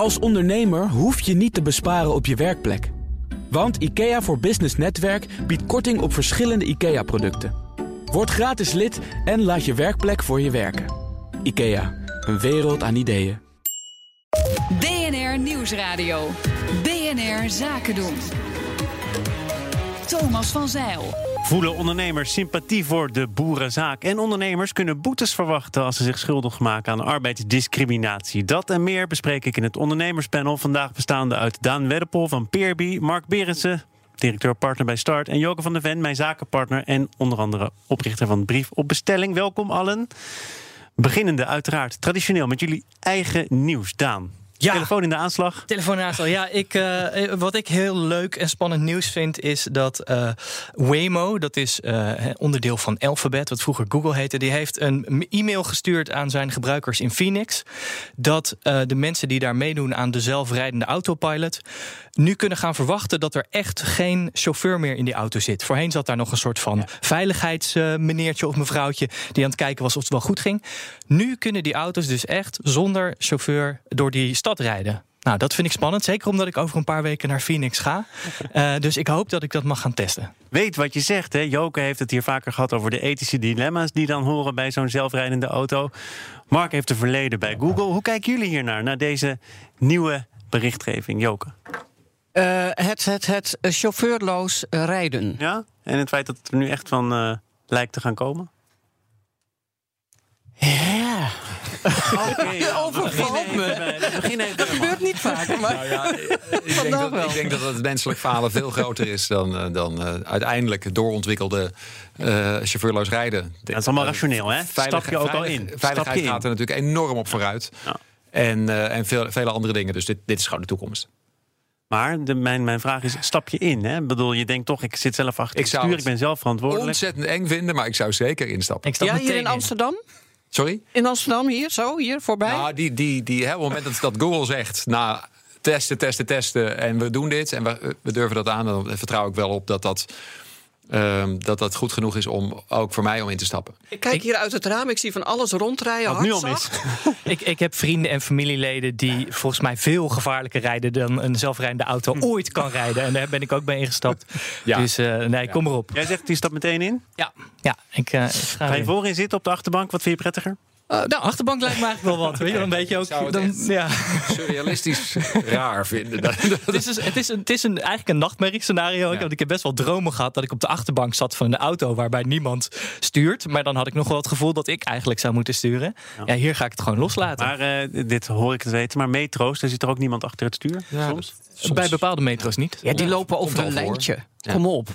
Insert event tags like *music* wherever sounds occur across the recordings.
Als ondernemer hoef je niet te besparen op je werkplek. Want IKEA voor Business Netwerk biedt korting op verschillende IKEA-producten. Word gratis lid en laat je werkplek voor je werken. IKEA, een wereld aan ideeën. BNR Nieuwsradio. BNR Zaken doen. Thomas van Zeil. Voelen ondernemers sympathie voor de boerenzaak? En ondernemers kunnen boetes verwachten als ze zich schuldig maken aan arbeidsdiscriminatie. Dat en meer bespreek ik in het ondernemerspanel. Vandaag bestaande uit Daan Weddepol van Peerby, Mark Berendsen, directeur-partner bij Start, en Joke van der Ven, mijn zakenpartner en onder andere oprichter van Brief op Bestelling. Welkom allen. Beginnende uiteraard traditioneel met jullie eigen nieuws. Daan. Ja. Telefoon in de aanslag. Telefoon in de aanslag. Ja, ik, uh, wat ik heel leuk en spannend nieuws vind, is dat uh, Waymo, dat is uh, onderdeel van Alphabet, wat vroeger Google heette, die heeft een e-mail gestuurd aan zijn gebruikers in Phoenix. Dat de mensen die daar meedoen aan de zelfrijdende autopilot nu kunnen gaan verwachten dat er echt geen chauffeur meer in die auto zit. Voorheen zat daar nog een soort van ja. veiligheidsmeneertje of mevrouwtje die aan het kijken was of het wel goed ging. Nu kunnen die auto's dus echt zonder chauffeur door die stad rijden. Nou, dat vind ik spannend. Zeker omdat ik over een paar weken naar Phoenix ga. Uh, *laughs* dus ik hoop dat ik dat mag gaan testen. Weet wat je zegt, hè? Joke heeft het hier vaker gehad over de ethische dilemma's die dan horen bij zo'n zelfrijdende auto. Mark heeft een verleden bij Google. Hoe kijken jullie hier naar, naar deze nieuwe berichtgeving, Joke? Uh, het, het, het chauffeurloos rijden. Ja, en het feit dat het er nu echt van uh, lijkt te gaan komen? Ja. *laughs* Overvalt me. Dat gebeurt niet vaak, maar Nou ja, ik, *laughs* denk dat, ik denk dat het menselijk falen veel groter is dan, uh, dan uh, uiteindelijk doorontwikkelde uh, chauffeurloos rijden. Dat is allemaal rationeel, hè? Stap je ook al in. Veiligheid Stap je in. gaat er natuurlijk enorm op vooruit. Ja. En, en veel, vele andere dingen. Dus dit, dit is gewoon de toekomst. Maar de, mijn, mijn vraag is, stap je in? Hè? Ik bedoel, je denkt toch, ik zit zelf achter Ik het zou stuur, het ik ben zelf verantwoordelijk. Ontzettend eng vinden, maar ik zou zeker instappen. Ik stap Ja, hier in Amsterdam? Sorry? In Amsterdam, hier, zo, hier, voorbij? Nou, die, die, die, hè, op het moment dat, dat Google zegt, nou, testen, testen, testen en we doen dit en we, we durven dat aan, dan vertrouw ik wel op dat dat, um, dat dat goed genoeg is om ook voor mij om in te stappen. Ik kijk hier uit het raam, ik zie van alles rondrijden. Wat nu al hartzacht. *laughs* Ik, ik heb vrienden en familieleden die volgens mij veel gevaarlijker rijden dan een zelfrijdende auto ooit kan rijden. En daar ben ik ook bij ingestapt. *laughs* Ja. Dus uh, nee, kom erop. Jij zegt, die stap meteen in. Ja, ja ik, uh, ik ga. Ga je voorin zitten op de achterbank? Wat vind je prettiger? Uh, nou, achterbank lijkt me eigenlijk wel wat. Weet je, wel, een beetje ook. zou het Dan, echt- ja. Surrealistisch *laughs* raar vinden. *laughs* Het is, dus, het is, een, het is een, eigenlijk een nachtmerriescenario. Ja. Want ik heb best wel dromen gehad dat ik op de achterbank zat van een auto waarbij niemand stuurt. Maar dan had ik nog wel het gevoel dat ik eigenlijk zou moeten sturen. Ja, hier ga ik het gewoon loslaten. Maar uh, dit hoor ik het weten. Maar metro's, daar zit er ook niemand achter het stuur. Ja, soms. soms. Bij bepaalde metro's niet. Ja, die Ja, lopen over komt een lijntje. Ja. Kom op.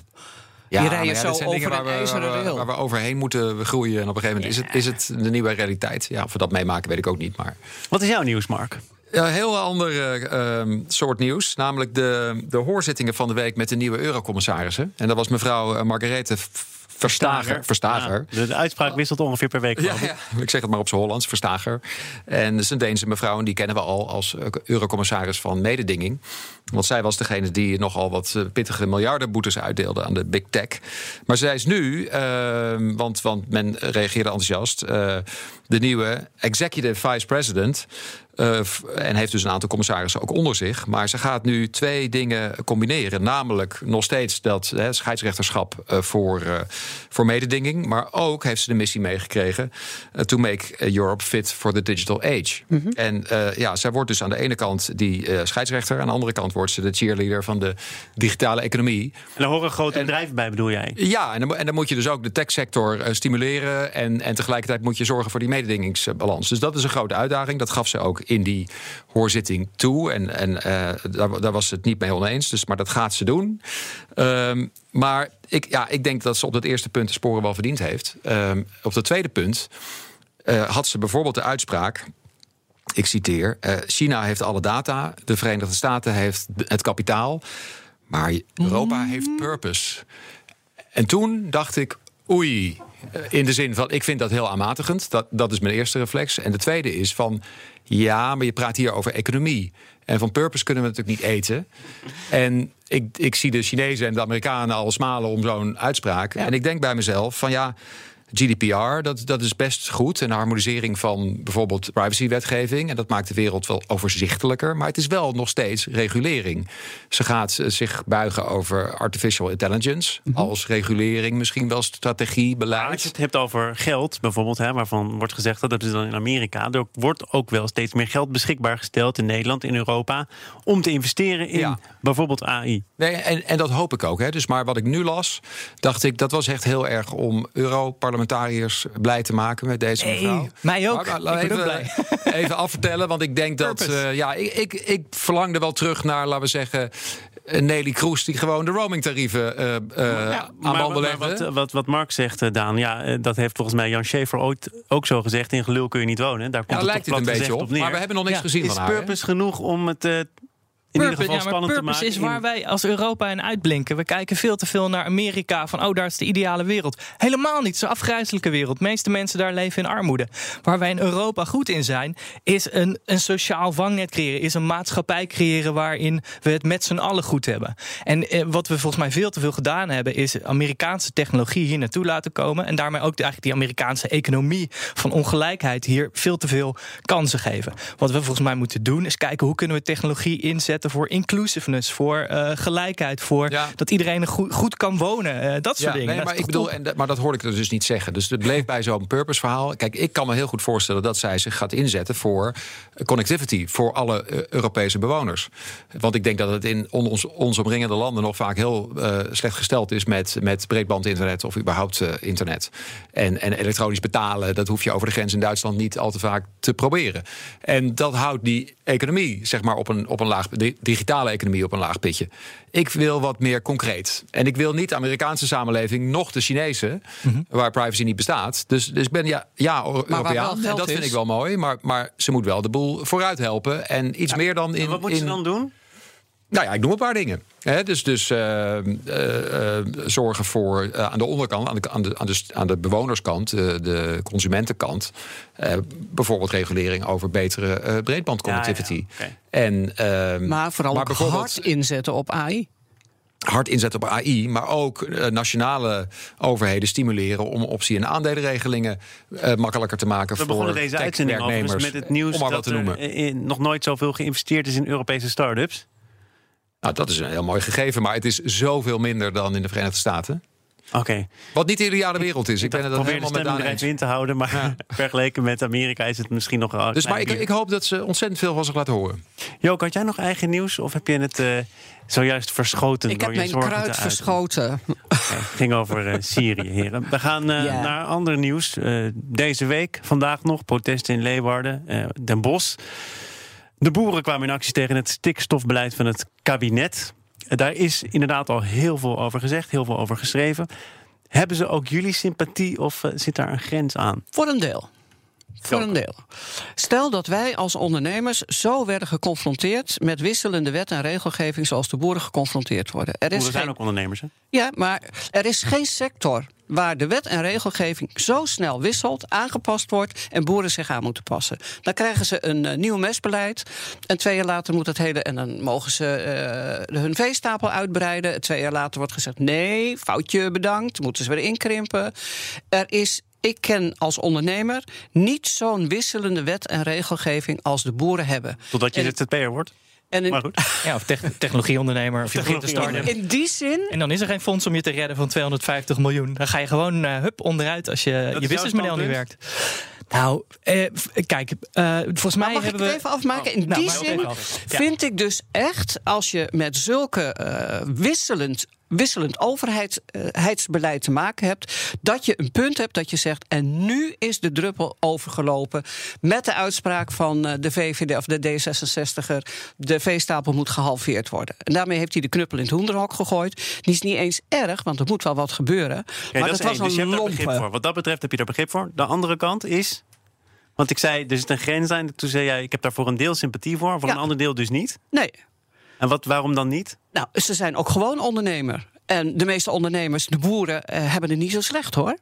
Ja, Die rijden zo over een waar we, ijzeren waar, we, rail. waar we overheen moeten groeien. En op een gegeven moment is, het, is het de nieuwe realiteit. Ja, of we dat meemaken, weet ik ook niet. Maar Wat is jouw nieuws, Mark? Ja, heel ander eh, ehm, soort nieuws. Namelijk de, de hoorzittingen van de week met de nieuwe eurocommissarissen. En dat was mevrouw eh, Margarethe Verstager. Verstager. Ja, de, uitspraak wisselt ongeveer per week. Ja, ik zeg het maar op zijn Hollands, Verstager. En dat is een Deense mevrouw en die kennen we al als eh, eurocommissaris van mededinging. Want zij was degene die nogal wat eh, pittige miljardenboetes uitdeelde aan de big tech. Maar zij is nu, eh, want, want men reageerde enthousiast, eh, de nieuwe executive vice president. Uh, en heeft dus een aantal commissarissen ook onder zich. Maar ze gaat nu twee dingen combineren. Namelijk nog steeds dat hè, scheidsrechterschap uh, voor, uh, voor mededinging. Maar ook heeft ze de missie meegekregen. to make Europe fit for the digital age. Mm -hmm. En ja, zij wordt dus aan de ene kant die scheidsrechter. Aan de andere kant wordt ze de cheerleader van de digitale economie. En daar horen grote en, bedrijven bij, bedoel jij? Ja, en dan, en dan moet je dus ook de techsector stimuleren. En, en tegelijkertijd moet je zorgen voor die mededingingsbalans. Dus dat is een grote uitdaging. Dat gaf ze ook in die hoorzitting toe. En, en uh, daar, daar, was het niet mee oneens. Dus, maar dat gaat ze doen. Um, maar ik, ja, ik denk dat ze op dat eerste punt de sporen wel verdiend heeft. Um, op dat tweede punt uh, had ze bijvoorbeeld de uitspraak. Ik citeer: uh, China heeft alle data, de Verenigde Staten heeft het kapitaal, maar Europa mm. heeft purpose. En toen dacht ik: oei. In de zin van, ik vind dat heel aanmatigend. Dat, dat is mijn eerste reflex. En de tweede is van, ja, maar je praat hier over economie. En van purpose kunnen we natuurlijk niet eten. En ik, ik zie de Chinezen en de Amerikanen al smalen om zo'n uitspraak. Ja. En ik denk bij mezelf van ja, GDPR, dat, dat is best goed. En de harmonisering van bijvoorbeeld privacywetgeving. En dat maakt de wereld wel overzichtelijker. Maar het is wel nog steeds regulering. Ze gaat eh, zich buigen over artificial intelligence. Als regulering, misschien wel strategie, Maar als je beleid. het hebt over geld, bijvoorbeeld, hè, waarvan wordt gezegd dat dat is dan in Amerika. Er wordt ook wel steeds meer geld beschikbaar gesteld in Nederland, in Europa. om te investeren in Ja. bijvoorbeeld AI. Nee, en, en dat hoop ik ook. Hè. Dus maar wat ik nu las, dacht ik, dat was echt heel erg om Europarlementariërs blij te maken met deze mevrouw. Hey, mij ook. Maar, laat Ik ben ook even, *laughs* even afvertellen, want ik denk dat. Eh, ja, ik, ik, ik verlangde wel terug naar, laten we zeggen. eh, Nelly Kroes, die gewoon de roamingtarieven eh eh aan Maar, banden legde. wat, wat, wat Mark zegt, Daan, ja, dat heeft volgens mij Jan Schaefer ooit ook zo gezegd. In gelul kun je niet wonen. Daar komt Ja, het lijkt het een beetje op. neer. Maar we hebben nog niks Ja, gezien is van haar. hè? purpose genoeg om het eh, in ieder geval ja, spannend te maken? is waar in- wij als Europa in uitblinken. We kijken veel te veel naar Amerika. Van, oh, daar is de ideale wereld. Helemaal niet. Het is een afgrijzelijke wereld. De meeste mensen daar leven in armoede. Waar wij in Europa goed in zijn, is een, een sociaal vangnet creëren. Is een maatschappij creëren waarin we het met z'n allen goed hebben. En eh, wat we volgens mij veel te veel gedaan hebben, is Amerikaanse technologie hier naartoe laten komen. En daarmee ook de, eigenlijk die Amerikaanse economie van ongelijkheid hier veel te veel kansen geven. Wat we volgens mij moeten doen, is kijken hoe kunnen we technologie inzetten voor inclusiveness, voor eh, gelijkheid, voor Ja. dat iedereen goed, goed kan wonen. eh, dat soort Ja, dingen. nee, Dat maar, is ik bedoel, en, dat- maar dat hoorde ik er dus niet zeggen. Dus het bleef bij zo'n purpose-verhaal. Kijk, ik kan me heel goed voorstellen dat zij zich gaat inzetten voor connectivity voor alle eh, Europese bewoners. Want ik denk dat het in on- ons, ons omringende landen nog vaak heel slecht gesteld is met, met breedbandinternet of überhaupt internet. En, en elektronisch betalen, dat hoef je over de grens in Duitsland niet al te vaak te proberen. En dat houdt die economie, zeg maar, op een, op een laag, de digitale economie op een laag pitje. Ik wil wat meer concreet. En ik wil niet de Amerikaanse samenleving, nog de Chinese, waar privacy niet bestaat. Dus, dus ik ben ja, ja Europeaan. En dat vind ik wel mooi. Maar, maar ze moet wel de boel vooruit helpen. En iets meer dan in. En wat moet in, je dan doen? Nou ja, ik noem een paar dingen. Hè, dus dus eh, eh, eh, zorgen voor aan de onderkant, aan de, aan de, aan de, aan de bewonerskant, eh, de consumentenkant. eh, bijvoorbeeld regulering over betere eh breedbandconnectivity. Ja, ja. En, ehm, Maar vooral ook hard inzetten op AI. hard inzetten op AI, maar ook nationale overheden stimuleren om optie- en aandelenregelingen eh, makkelijker te maken We voor begonnen deze uitzending overigens tech-werknemers. met het nieuws om maar wat dat te er nog nooit zoveel geïnvesteerd is in Europese start-ups. Nou, dat is een heel mooi gegeven, maar het is zoveel minder dan in de Verenigde Staten. Oké. Wat niet de ideale wereld is. Ik ben het er de helemaal met eens. in te houden, maar *laughs* vergeleken met Amerika is het misschien nog wel. Dus maar ik, ik hoop dat ze ontzettend veel van zich laten horen. Jook, had jij nog eigen nieuws of heb je het eh, zojuist verschoten? Ik door heb je mijn kruid verschoten. Het ging over eh, Syrië, heren. We gaan eh, naar ander nieuws. Eh, deze week, vandaag nog, protesten in Leeuwarden, Den Bosch. De boeren kwamen in actie tegen het stikstofbeleid van het kabinet. Daar is inderdaad al heel veel over gezegd, heel veel over geschreven. Hebben ze ook jullie sympathie of eh, zit daar een grens aan? Voor een deel. Voor een deel. Stel dat wij als ondernemers zo werden geconfronteerd met wisselende wet en regelgeving zoals de boeren geconfronteerd worden. Er is Boeren zijn geen, ook ondernemers, hè? ja, maar er is geen sector waar de wet en regelgeving zo snel wisselt, aangepast wordt en boeren zich aan moeten passen. Dan krijgen ze een eh, nieuw mesbeleid en twee jaar later moet het hele en dan mogen ze eh, hun veestapel uitbreiden. Twee jaar later wordt gezegd nee, foutje bedankt, moeten ze weer inkrimpen. Er is ik ken als ondernemer niet zo'n wisselende wet en regelgeving als de boeren hebben. Totdat je ZZP'er wordt. En in, Maar goed. Ja, of tech- technologieondernemer, of je begint te starten. technologieondernemer. in die zin En dan is er geen fonds om je te redden van 250 miljoen. Dan ga je gewoon eh, hup onderuit als je je jouw businessmodel niet werkt. Nou, eh, kijk, eh, volgens mij Maar mag ik hebben het we... even afmaken? In Oh, nou, die zin. Ja. vind ik dus echt, als je met zulke eh, wisselend, wisselend overheidsbeleid te maken hebt, dat je een punt hebt dat je zegt, en nu is de druppel overgelopen met de uitspraak van eh, de VVD of de D66er, de veestapel moet gehalveerd worden. En daarmee heeft hij de knuppel in het hoenderhok gegooid. Die is niet eens erg, want er moet wel wat gebeuren. Maar dat was één. Dus een daar begrip voor. Wat dat betreft heb je daar begrip voor. De andere kant is. Want ik zei, er zit een grens aan. Toen zei jij, ik heb daar voor een deel sympathie voor, voor Ja. een ander deel dus niet. Nee, En wat, waarom dan niet? Nou, ze zijn ook gewoon ondernemer. En de meeste ondernemers, de boeren, eh, hebben het niet zo slecht hoor.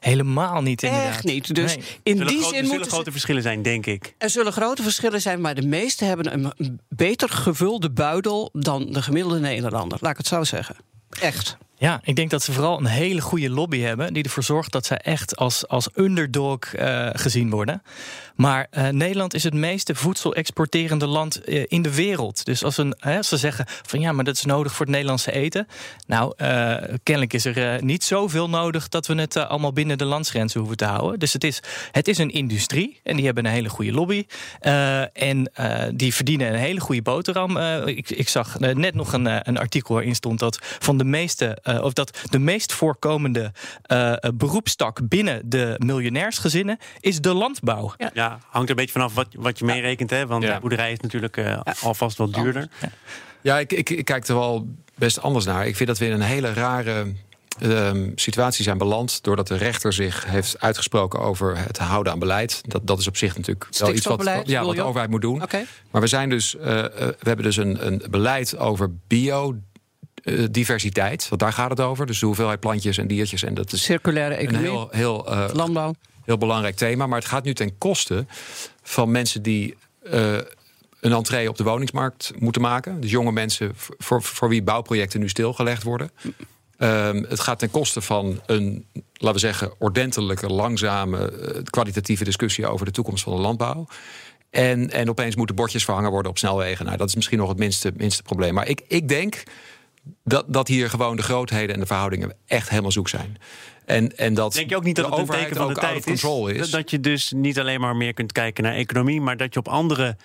Helemaal niet inderdaad. Echt niet. Dus Nee. in Zullen, die grote, zin zullen moeten grote ze, verschillen zijn, denk ik. er zullen grote verschillen zijn, maar de meesten hebben een een beter gevulde buidel dan de gemiddelde Nederlander. Laat ik het zo zeggen. Echt. Ja, ik denk dat ze vooral een hele goede lobby hebben. die ervoor zorgt dat zij echt als, als underdog uh, gezien worden. Maar uh, Nederland is het meeste voedsel-exporterende land uh, in de wereld. Dus als, een, ze zeggen van ja, maar dat is nodig voor het Nederlandse eten. Nou, kennelijk is er niet zoveel nodig dat we het allemaal binnen de landsgrenzen hoeven te houden. Dus het is, het is een industrie en die hebben een hele goede lobby. en die verdienen een hele goede boterham. ik, ik zag net nog een, een artikel waarin stond dat van de meeste uh, of dat de meest voorkomende uh, beroepstak binnen de miljonairsgezinnen is de landbouw. Ja, ja hangt er een beetje vanaf wat, wat je meerekent. Hè? Want ja. de boerderij is natuurlijk uh, alvast wat duurder. Ja, ik, ik, ik, kijk er wel best anders naar. Ik vind dat we in een hele rare um, situatie zijn beland. doordat de rechter zich heeft uitgesproken over het houden aan beleid. Dat, dat is op zich natuurlijk wel iets wat, ja, wat de overheid moet doen. Okay. Maar we, zijn dus, uh, we hebben dus een, een beleid over bio uh, diversiteit. Want daar gaat het over. Dus de hoeveelheid plantjes en diertjes. En dat is Circulaire economie. Een heel, heel, uh, landbouw. Heel belangrijk thema. Maar het gaat nu ten koste van mensen die. Uh, een entree op de woningsmarkt moeten maken. Dus jonge mensen voor, voor wie bouwprojecten nu stilgelegd worden. Um, het gaat ten koste van een, laten we zeggen, ordentelijke, langzame, kwalitatieve discussie over de toekomst van de landbouw. En, en opeens moeten bordjes verhangen worden op snelwegen. Nou, dat is misschien nog het minste, minste probleem. Maar ik, ik denk dat, dat hier gewoon de grootheden en de verhoudingen echt helemaal zoek zijn. En, en dat Denk je ook niet dat de het een teken van de tijd is, is? Dat je dus niet alleen maar meer kunt kijken naar economie, maar dat je op andere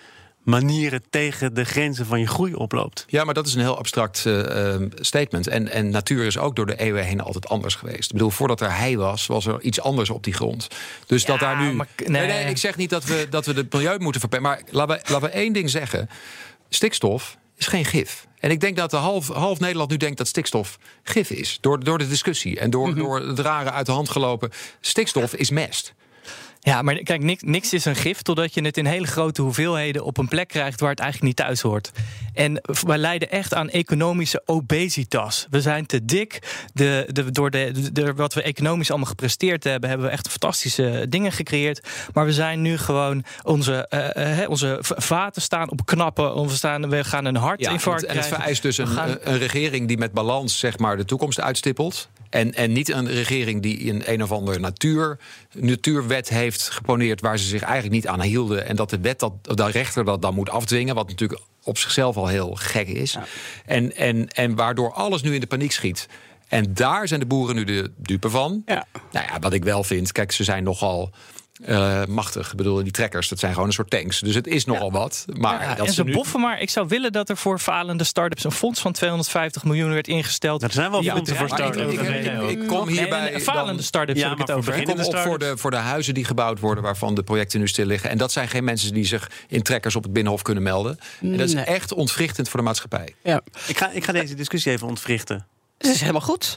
manieren tegen de grenzen van je groei oploopt. Ja, maar dat is een heel abstract uh, statement. En, en natuur is ook door de eeuwen heen altijd anders geweest. Ik bedoel, voordat er hei was, was er iets anders op die grond. Dus ja, dat daar nu. Maar, nee. Nee, nee, ik zeg niet dat we, dat we het milieu moeten verpesten. Maar laten we, laten we één ding zeggen: stikstof is geen gif. En ik denk dat de half, half Nederland nu denkt dat stikstof gif is. Door, door de discussie en door, mm -hmm. door het rare uit de hand gelopen. Stikstof is mest. Ja, maar kijk, niks, niks, is een gif totdat je het in hele grote hoeveelheden op een plek krijgt waar het eigenlijk niet thuis hoort. En wij lijden echt aan economische obesitas. We zijn te dik. De, de, door de, de, wat we economisch allemaal gepresteerd hebben, hebben we echt fantastische dingen gecreëerd. Maar we zijn nu gewoon onze, uh, uh, onze vaten staan op knappen. We, staan, we gaan een hartinfarct ja, en het, vereist dus een, gaan... een regering die met balans zeg maar, de toekomst uitstippelt. En, en niet een regering die een een of andere natuur, natuurwet heeft geponeerd waar ze zich eigenlijk niet aan hielden. En dat de wet dat de rechter dat dan moet afdwingen. Wat natuurlijk op zichzelf al heel gek is. Ja. En, en, en waardoor alles nu in de paniek schiet. En daar zijn de boeren nu de dupe van. Ja. Nou ja, wat ik wel vind, kijk, ze zijn nogal uh, machtig. Ik bedoel, die trekkers, dat zijn gewoon een soort tanks. Dus het is nogal ja. wat. Maar ja, dat en ze nu... boffen maar. Ik zou willen dat er voor falende start-ups een fonds van 250 miljoen werd ingesteld. Dat zijn wel fondsen voor start-ups. Ik, ik, ik, ik, kom hierbij. Nee, falende start-ups ja, heb ik het over. Ik kom op voor de, voor de huizen die gebouwd worden, waarvan de projecten nu stil liggen. En dat zijn geen mensen die zich in trekkers op het binnenhof kunnen melden. En dat is Nee. echt ontwrichtend voor de maatschappij. Ja. Ik ga, ik ga deze discussie even ontwrichten. Het is helemaal goed.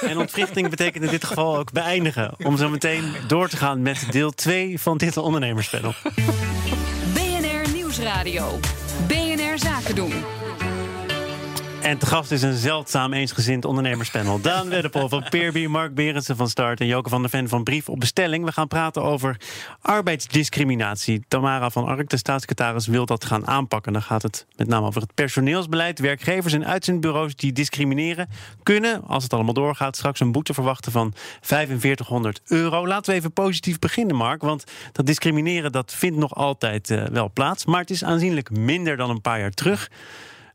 En ontwrichting betekent in dit geval ook beëindigen. Om zo meteen door te gaan met deel 2 van dit ondernemerspanel. BNR Nieuwsradio. BNR Zaken doen. En te gast is een zeldzaam eensgezind ondernemerspanel. Daan Weddepol van Peerby, Mark Berendsen van Start... en Joke van der Ven van Brief op Bestelling. We gaan praten over arbeidsdiscriminatie. Tamara van Ark, de staatssecretaris, wil dat gaan aanpakken. Dan gaat het met name over het personeelsbeleid. Werkgevers en uitzendbureaus die discrimineren... kunnen, als het allemaal doorgaat, straks een boete verwachten van 4500 euro. Laten we even positief beginnen, Mark. Want dat discrimineren dat vindt nog altijd uh, wel plaats. Maar het is aanzienlijk minder dan een paar jaar terug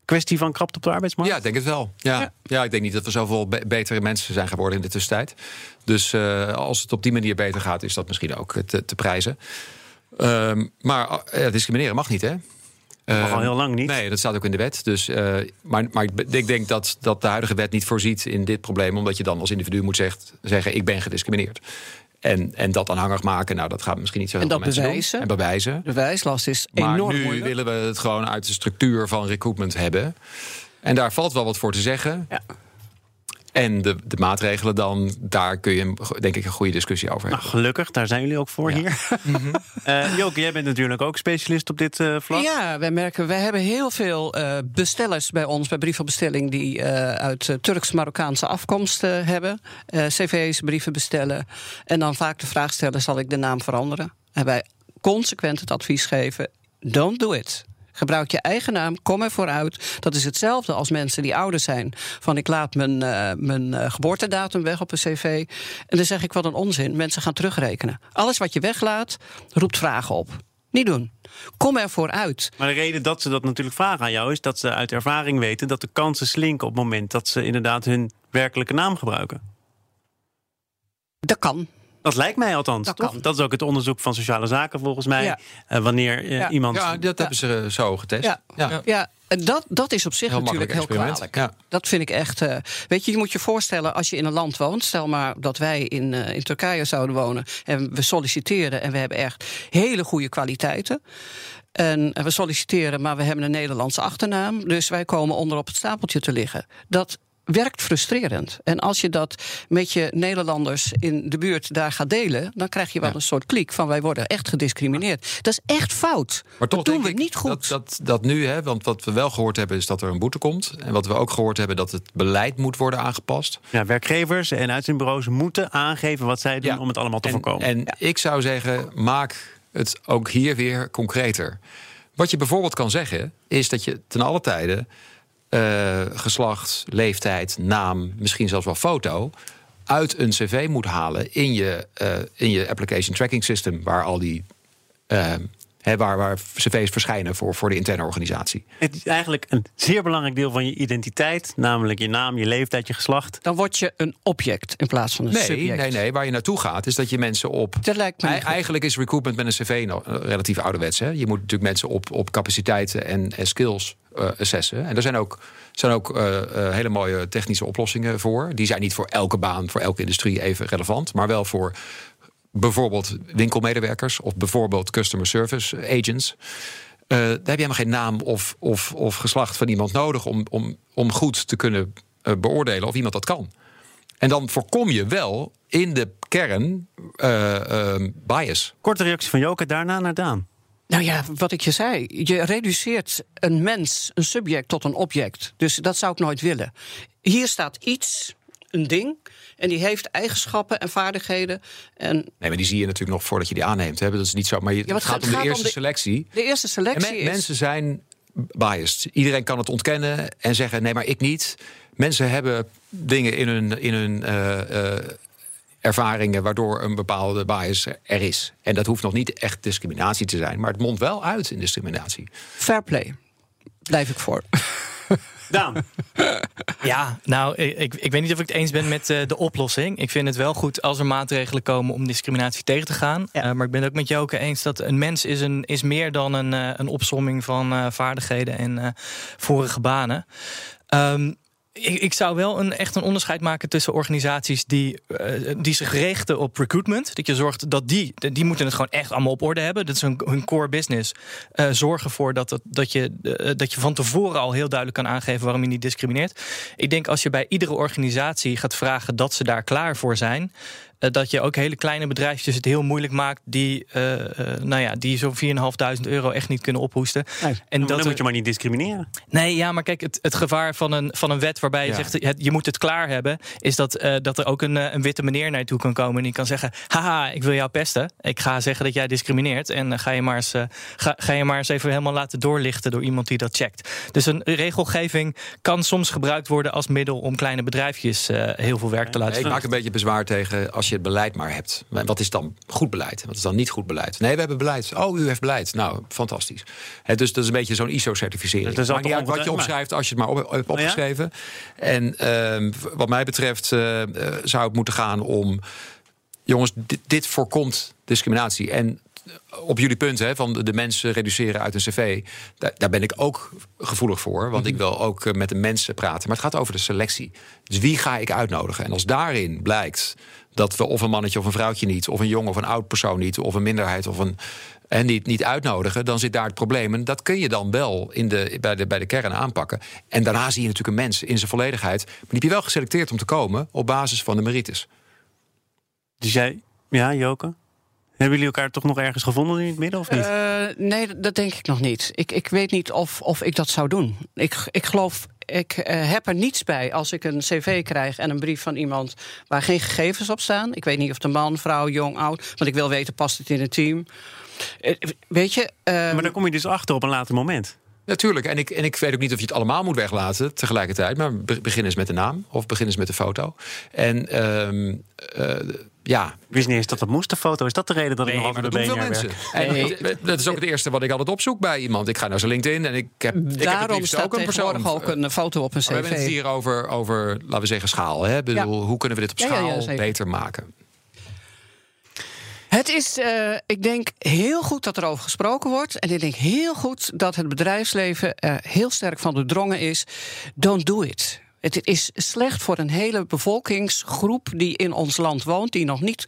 kwestie van krapte op de arbeidsmarkt? Ja, ik denk het wel. Ja, ja. ja ik denk niet dat we zoveel be betere mensen zijn geworden in de tussentijd. Dus uh, als het op die manier beter gaat, is dat misschien ook te, te prijzen. Um, maar uh, discrimineren mag niet, hè? Mag al heel lang niet. Nee, dat staat ook in de wet. Dus, uh, maar, maar ik denk dat, dat de huidige wet niet voorziet in dit probleem, omdat je dan als individu moet zegt, zeggen: ik ben gediscrimineerd. En, en dat aanhangig maken, nou, dat gaat misschien niet zo heel en dat veel bewijzen. Doen. En bewijzen. De bewijslast is maar enorm nu moeilijk. willen we het gewoon uit de structuur van recruitment hebben. En daar valt wel wat voor te zeggen. Ja. En de, de maatregelen dan, daar kun je denk ik een goede discussie over hebben. Nou, gelukkig, daar zijn jullie ook voor Ja. hier. uh, *laughs* Joke, jij bent natuurlijk ook specialist op dit uh, vlak. Ja, wij merken, wij hebben heel veel uh, bestellers bij ons, bij brievenbestelling, die uh, uit Turks-Marokkaanse afkomst hebben. cv's, brieven bestellen. En dan vaak de vraag stellen: zal ik de naam veranderen? En wij consequent het advies geven: don't do it. Gebruik je eigen naam, kom ervoor uit. Dat is hetzelfde als mensen die ouder zijn. Van ik laat mijn, uh, mijn uh, geboortedatum weg op een cv. En dan zeg ik wat een onzin. Mensen gaan terugrekenen. Alles wat je weglaat, roept vragen op. Niet doen. Kom ervoor uit. Maar de reden dat ze dat natuurlijk vragen aan jou is dat ze uit ervaring weten dat de kansen slinken op het moment dat ze inderdaad hun werkelijke naam gebruiken. Dat kan. Dat lijkt mij althans, dat toch? Kan. Dat is ook het onderzoek van sociale zaken volgens mij. Ja. Uh, wanneer uh, ja. iemand. Ja, dat hebben ze zo getest. Ja, ja. ja. Dat, dat is op zich heel natuurlijk heel kwalijk. Ja. Dat vind ik echt. Uh, weet je, je moet je voorstellen als je in een land woont. Stel maar dat wij in, in Turkije zouden wonen. En we solliciteren en we hebben echt hele goede kwaliteiten. En we solliciteren, maar we hebben een Nederlandse achternaam. Dus wij komen onder op het stapeltje te liggen. Dat werkt frustrerend. En als je dat met je Nederlanders in de buurt daar gaat delen, dan krijg je wel ja. een soort kliek van wij worden echt gediscrimineerd. Dat is echt fout. Maar toch dat doen we ik niet goed. Dat, dat, dat nu, hè, want wat we wel gehoord hebben is dat er een boete komt. En wat we ook gehoord hebben dat het beleid moet worden aangepast. Ja, werkgevers en uitzendbureaus moeten aangeven wat zij doen ja. om het allemaal te en, voorkomen. En ja. ik zou zeggen, maak het ook hier weer concreter. Wat je bijvoorbeeld kan zeggen, is dat je ten alle tijde uh, geslacht, leeftijd, naam, misschien zelfs wel foto uit een cv moet halen in je, uh, in je application tracking system, waar al die uh, He, waar, waar cv's verschijnen voor, voor de interne organisatie. Het is eigenlijk een zeer belangrijk deel van je identiteit, namelijk je naam, je leeftijd, je geslacht. Dan word je een object in plaats van een nee, subject. Nee, nee, waar je naartoe gaat is dat je mensen op. Dat lijkt me eigenlijk is recruitment met een cv nou, relatief ouderwets. Hè? Je moet natuurlijk mensen op, op capaciteiten en, en skills assessen. En er zijn ook, zijn ook uh, uh, hele mooie technische oplossingen voor. Die zijn niet voor elke baan, voor elke industrie even relevant, maar wel voor bijvoorbeeld winkelmedewerkers of bijvoorbeeld customer service agents. Uh, daar heb je helemaal geen naam of, of, of geslacht van iemand nodig om, om, om goed te kunnen beoordelen of iemand dat kan. En dan voorkom je wel in de kern bias. Korte reactie van Joke, daarna naar Daan. Nou ja, wat ik je zei. Je reduceert een mens, een subject, tot een object. Dus dat zou ik nooit willen. Hier staat iets, een ding. En die heeft eigenschappen en vaardigheden. En nee, maar die zie je natuurlijk nog voordat je die aanneemt. Hè? Dat is niet zo. Maar je, ja, het, gaat om de eerste om de, selectie. De eerste selectie. En me, mensen zijn biased. Iedereen kan het ontkennen en zeggen: nee, maar ik niet. Mensen hebben dingen in hun, in hun uh, uh, ervaringen waardoor een bepaalde bias er is. En dat hoeft nog niet echt discriminatie te zijn, maar het mondt wel uit in discriminatie. Fair play. Blijf ik voor. *laughs* Daan. Ja, nou, ik, ik weet niet of ik het eens ben met uh, de oplossing. Ik vind het wel goed als er maatregelen komen om discriminatie tegen te gaan. Ja. Uh, maar ik ben het ook met Joke eens dat een mens is, een, is meer dan een, uh, een opsomming van uh, vaardigheden en vorige banen. Um, ik, zou wel een, echt een onderscheid maken tussen organisaties die, uh, die zich richten op recruitment. Dat je zorgt dat die, die moeten het gewoon echt allemaal op orde hebben. Dat is hun, core business. Uh, zorg ervoor dat, dat, je, uh, dat je van tevoren al heel duidelijk kan aangeven waarom je niet discrimineert. Ik denk als je bij iedere organisatie gaat vragen dat ze daar klaar voor zijn. Dat je ook hele kleine bedrijfjes het heel moeilijk maakt die, uh, uh, nou ja, die zo'n 4.500 euro echt niet kunnen ophoesten. Nee, en dat dan er... moet je maar niet discrimineren. Nee, ja, maar kijk, het, het gevaar van een, van een wet waarbij je ja. zegt het, je moet het klaar hebben, is dat, uh, dat er ook een, een witte meneer naar je toe kan komen en die kan zeggen: Haha, ik wil jou pesten. Ik ga zeggen dat jij discrimineert. En ga je, maar eens, ga, ga je maar eens even helemaal laten doorlichten door iemand die dat checkt. Dus een regelgeving kan soms gebruikt worden als middel om kleine bedrijfjes heel veel werk te laten nee, doen. Ik maak een beetje bezwaar tegen als je het beleid maar hebt. Wat is dan goed beleid? Wat is dan niet goed beleid? Nee, we hebben beleid. Oh, u heeft beleid. Nou, fantastisch. He, dus dat is een beetje zo'n ISO-certificering. Dat is niet uit wat je opschrijft als je het maar op, hebt opgeschreven. Ja? En uh, wat mij betreft uh, zou het moeten gaan om... jongens, dit, dit voorkomt discriminatie. En op jullie punt hè, van de mensen reduceren uit een cv, daar, daar ben ik ook gevoelig voor. Want mm-hmm. ik wil ook met de mensen praten. Maar het gaat over de selectie. Dus wie ga ik uitnodigen? En als daarin blijkt dat we of een mannetje of een vrouwtje niet, of een jong of een oud persoon niet, of een minderheid of een. En niet, niet uitnodigen, dan zit daar het probleem. En dat kun je dan wel in de, bij, de, bij de kern aanpakken. En daarna zie je natuurlijk een mens in zijn volledigheid. Maar die heb je wel geselecteerd om te komen op basis van de merites. Dus jij, ja, Joke? Hebben jullie elkaar toch nog ergens gevonden in het midden of niet? Uh, nee, dat denk ik nog niet. Ik, ik weet niet of, of ik dat zou doen. Ik, ik geloof ik uh, heb er niets bij als ik een cv krijg en een brief van iemand waar geen gegevens op staan. Ik weet niet of de man, vrouw, jong, oud. Want ik wil weten, past het in het team? Uh, weet je. Uh, maar daar kom je dus achter op een later moment. Natuurlijk. En ik, en ik weet ook niet of je het allemaal moet weglaten tegelijkertijd. Maar be- begin eens met de naam of begin eens met de foto. En ehm, eh, ja, Ik wist niet eens dat dat moest, de foto. Is dat de reden dat ik nog veel BNR mensen. En dat is ook het eerste wat ik altijd opzoek bij iemand. Ik ga naar zijn LinkedIn en ik heb, ik heb het Daarom liefst staat ook een persoon. tegenwoordig ook een foto op een Maar we hebben het cv. hier over, over, laten we zeggen, schaal. Hè? Ik Bedoel, Hoe kunnen we dit op Ja, ja, schaal ja, beter maken? Het is, eh, ik denk, heel goed dat er over gesproken wordt. En ik denk heel goed dat het bedrijfsleven er heel sterk van doordrongen is. Don't do it. Het is slecht voor een hele bevolkingsgroep die in ons land woont, die nog niet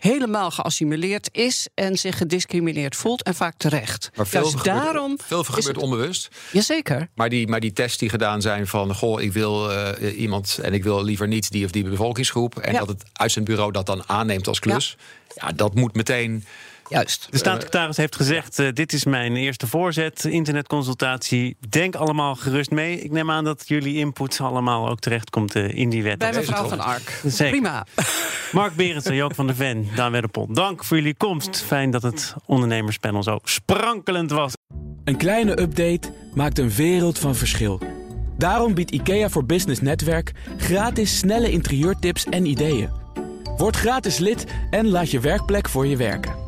helemaal geassimileerd is en zich gediscrimineerd voelt en vaak terecht. Maar veel Juist gebeurt, daarom. veel gebeurt het- onbewust. Jazeker. Maar die, maar die tests die gedaan zijn van... goh, ik wil eh, iemand en ik wil liever niet die of die bevolkingsgroep... en Ja. dat het uitzendbureau dat dan aanneemt als klus... Ja, dat moet meteen... Juist. De staatssecretaris heeft gezegd: eh, Dit is mijn eerste voorzet, internetconsultatie. Denk allemaal gerust mee. Ik neem aan dat jullie input allemaal ook terechtkomt eh, in die wet. Bij mevrouw van Ark. Zeker. Prima. *laughs* Mark Berendsen, Jook van der Ven, Daan Wedderpol. Dank voor jullie komst. Fijn dat het ondernemerspanel zo sprankelend was. Een kleine update maakt een wereld van verschil. Daarom biedt IKEA voor Business Netwerk gratis snelle interieurtips en ideeën. Word gratis lid en laat je werkplek voor je werken.